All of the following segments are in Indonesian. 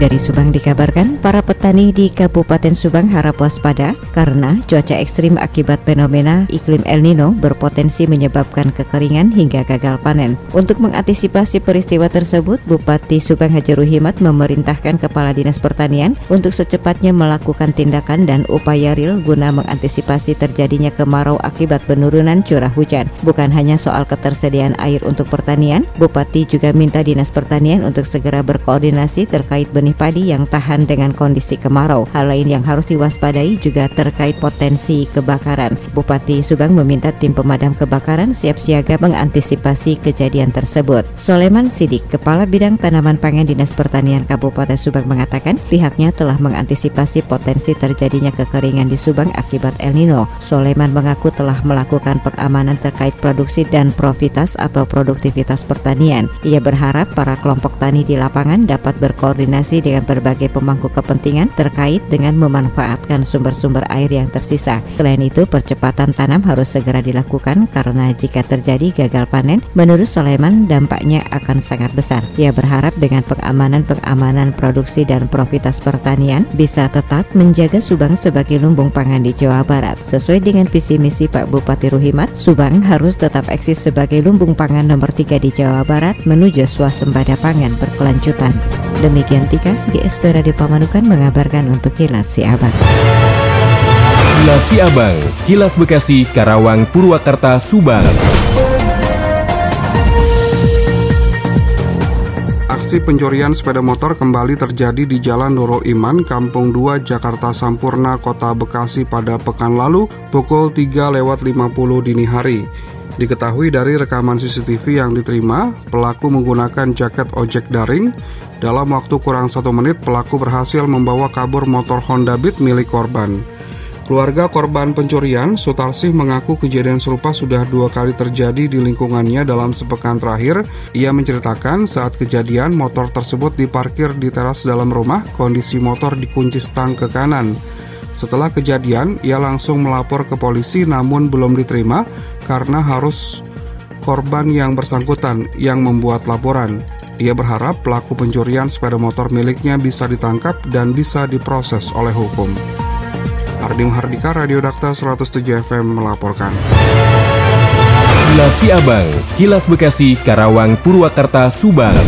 Dari Subang dikabarkan, para petani di Kabupaten Subang harap waspada karena cuaca ekstrim akibat fenomena iklim El Nino berpotensi menyebabkan kekeringan hingga gagal panen. Untuk mengantisipasi peristiwa tersebut, Bupati Subang Haji Ruhimat memerintahkan Kepala Dinas Pertanian untuk secepatnya melakukan tindakan dan upaya real guna mengantisipasi terjadinya kemarau akibat penurunan curah hujan. Bukan hanya soal ketersediaan air untuk pertanian, Bupati juga minta Dinas Pertanian untuk segera berkoordinasi terkait benih benih padi yang tahan dengan kondisi kemarau. Hal lain yang harus diwaspadai juga terkait potensi kebakaran. Bupati Subang meminta tim pemadam kebakaran siap siaga mengantisipasi kejadian tersebut. Soleman Sidik, Kepala Bidang Tanaman Pangan Dinas Pertanian Kabupaten Subang mengatakan pihaknya telah mengantisipasi potensi terjadinya kekeringan di Subang akibat El Nino. Soleman mengaku telah melakukan pengamanan terkait produksi dan profitas atau produktivitas pertanian. Ia berharap para kelompok tani di lapangan dapat berkoordinasi dengan berbagai pemangku kepentingan terkait dengan memanfaatkan sumber-sumber air yang tersisa. Selain itu, percepatan tanam harus segera dilakukan karena jika terjadi gagal panen, menurut Soleman dampaknya akan sangat besar. Ia berharap dengan pengamanan-pengamanan produksi dan profitas pertanian bisa tetap menjaga Subang sebagai lumbung pangan di Jawa Barat. Sesuai dengan visi misi Pak Bupati Ruhimat, Subang harus tetap eksis sebagai lumbung pangan nomor 3 di Jawa Barat menuju swasembada pangan berkelanjutan. Demikian Tika, GSP Radio Pamanukan mengabarkan untuk Kilas Siabang. Kilas Siabang, Kilas Bekasi, Karawang, Purwakarta, Subang. Aksi pencurian sepeda motor kembali terjadi di Jalan Nurul Iman, Kampung 2, Jakarta Sampurna, Kota Bekasi pada pekan lalu pukul 3 lewat 50 dini hari. Diketahui dari rekaman CCTV yang diterima, pelaku menggunakan jaket ojek daring dalam waktu kurang satu menit, pelaku berhasil membawa kabur motor Honda Beat milik korban. Keluarga korban pencurian, Sutarsih mengaku kejadian serupa sudah dua kali terjadi di lingkungannya dalam sepekan terakhir. Ia menceritakan saat kejadian motor tersebut diparkir di teras dalam rumah, kondisi motor dikunci stang ke kanan. Setelah kejadian, ia langsung melapor ke polisi namun belum diterima karena harus korban yang bersangkutan yang membuat laporan. Ia berharap pelaku pencurian sepeda motor miliknya bisa ditangkap dan bisa diproses oleh hukum. Ardi Mahardika, Radio Dakta 107 FM melaporkan. Kilas Siabang, Kilas Bekasi, Karawang, Purwakarta, Subang.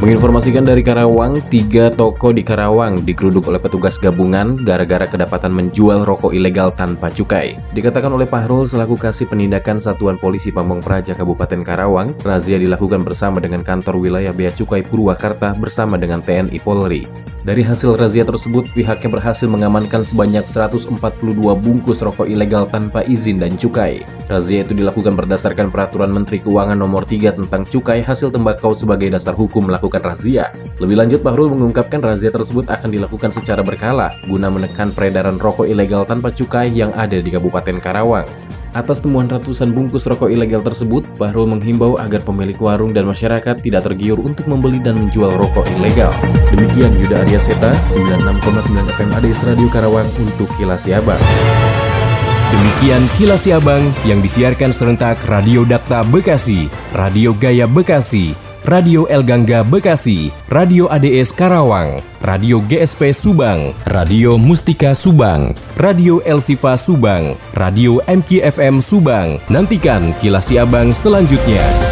Menginformasikan dari Karawang, tiga toko di Karawang digeruduk oleh petugas gabungan gara-gara kedapatan menjual rokok ilegal tanpa cukai. Dikatakan oleh Pahrul selaku kasih penindakan Satuan Polisi Pamong Praja Kabupaten Karawang, razia dilakukan bersama dengan kantor wilayah Bea Cukai Purwakarta bersama dengan TNI Polri. Dari hasil razia tersebut, pihaknya berhasil mengamankan sebanyak 142 bungkus rokok ilegal tanpa izin dan cukai. Razia itu dilakukan berdasarkan Peraturan Menteri Keuangan Nomor 3 tentang cukai hasil tembakau sebagai dasar hukum melakukan razia. Lebih lanjut, Bahrul mengungkapkan razia tersebut akan dilakukan secara berkala guna menekan peredaran rokok ilegal tanpa cukai yang ada di Kabupaten Karawang. Atas temuan ratusan bungkus rokok ilegal tersebut, Bahrul menghimbau agar pemilik warung dan masyarakat tidak tergiur untuk membeli dan menjual rokok ilegal. Demikian Yuda Arya Seta, 96,9 FM ADS Radio Karawang untuk Kilas Siabang. Demikian Kilas Siabang yang disiarkan serentak Radio Dakta Bekasi, Radio Gaya Bekasi, Radio El Gangga Bekasi, Radio ADS Karawang, Radio GSP Subang, Radio Mustika Subang, Radio El Sifa Subang, Radio MKFM Subang. Nantikan kilas Abang selanjutnya.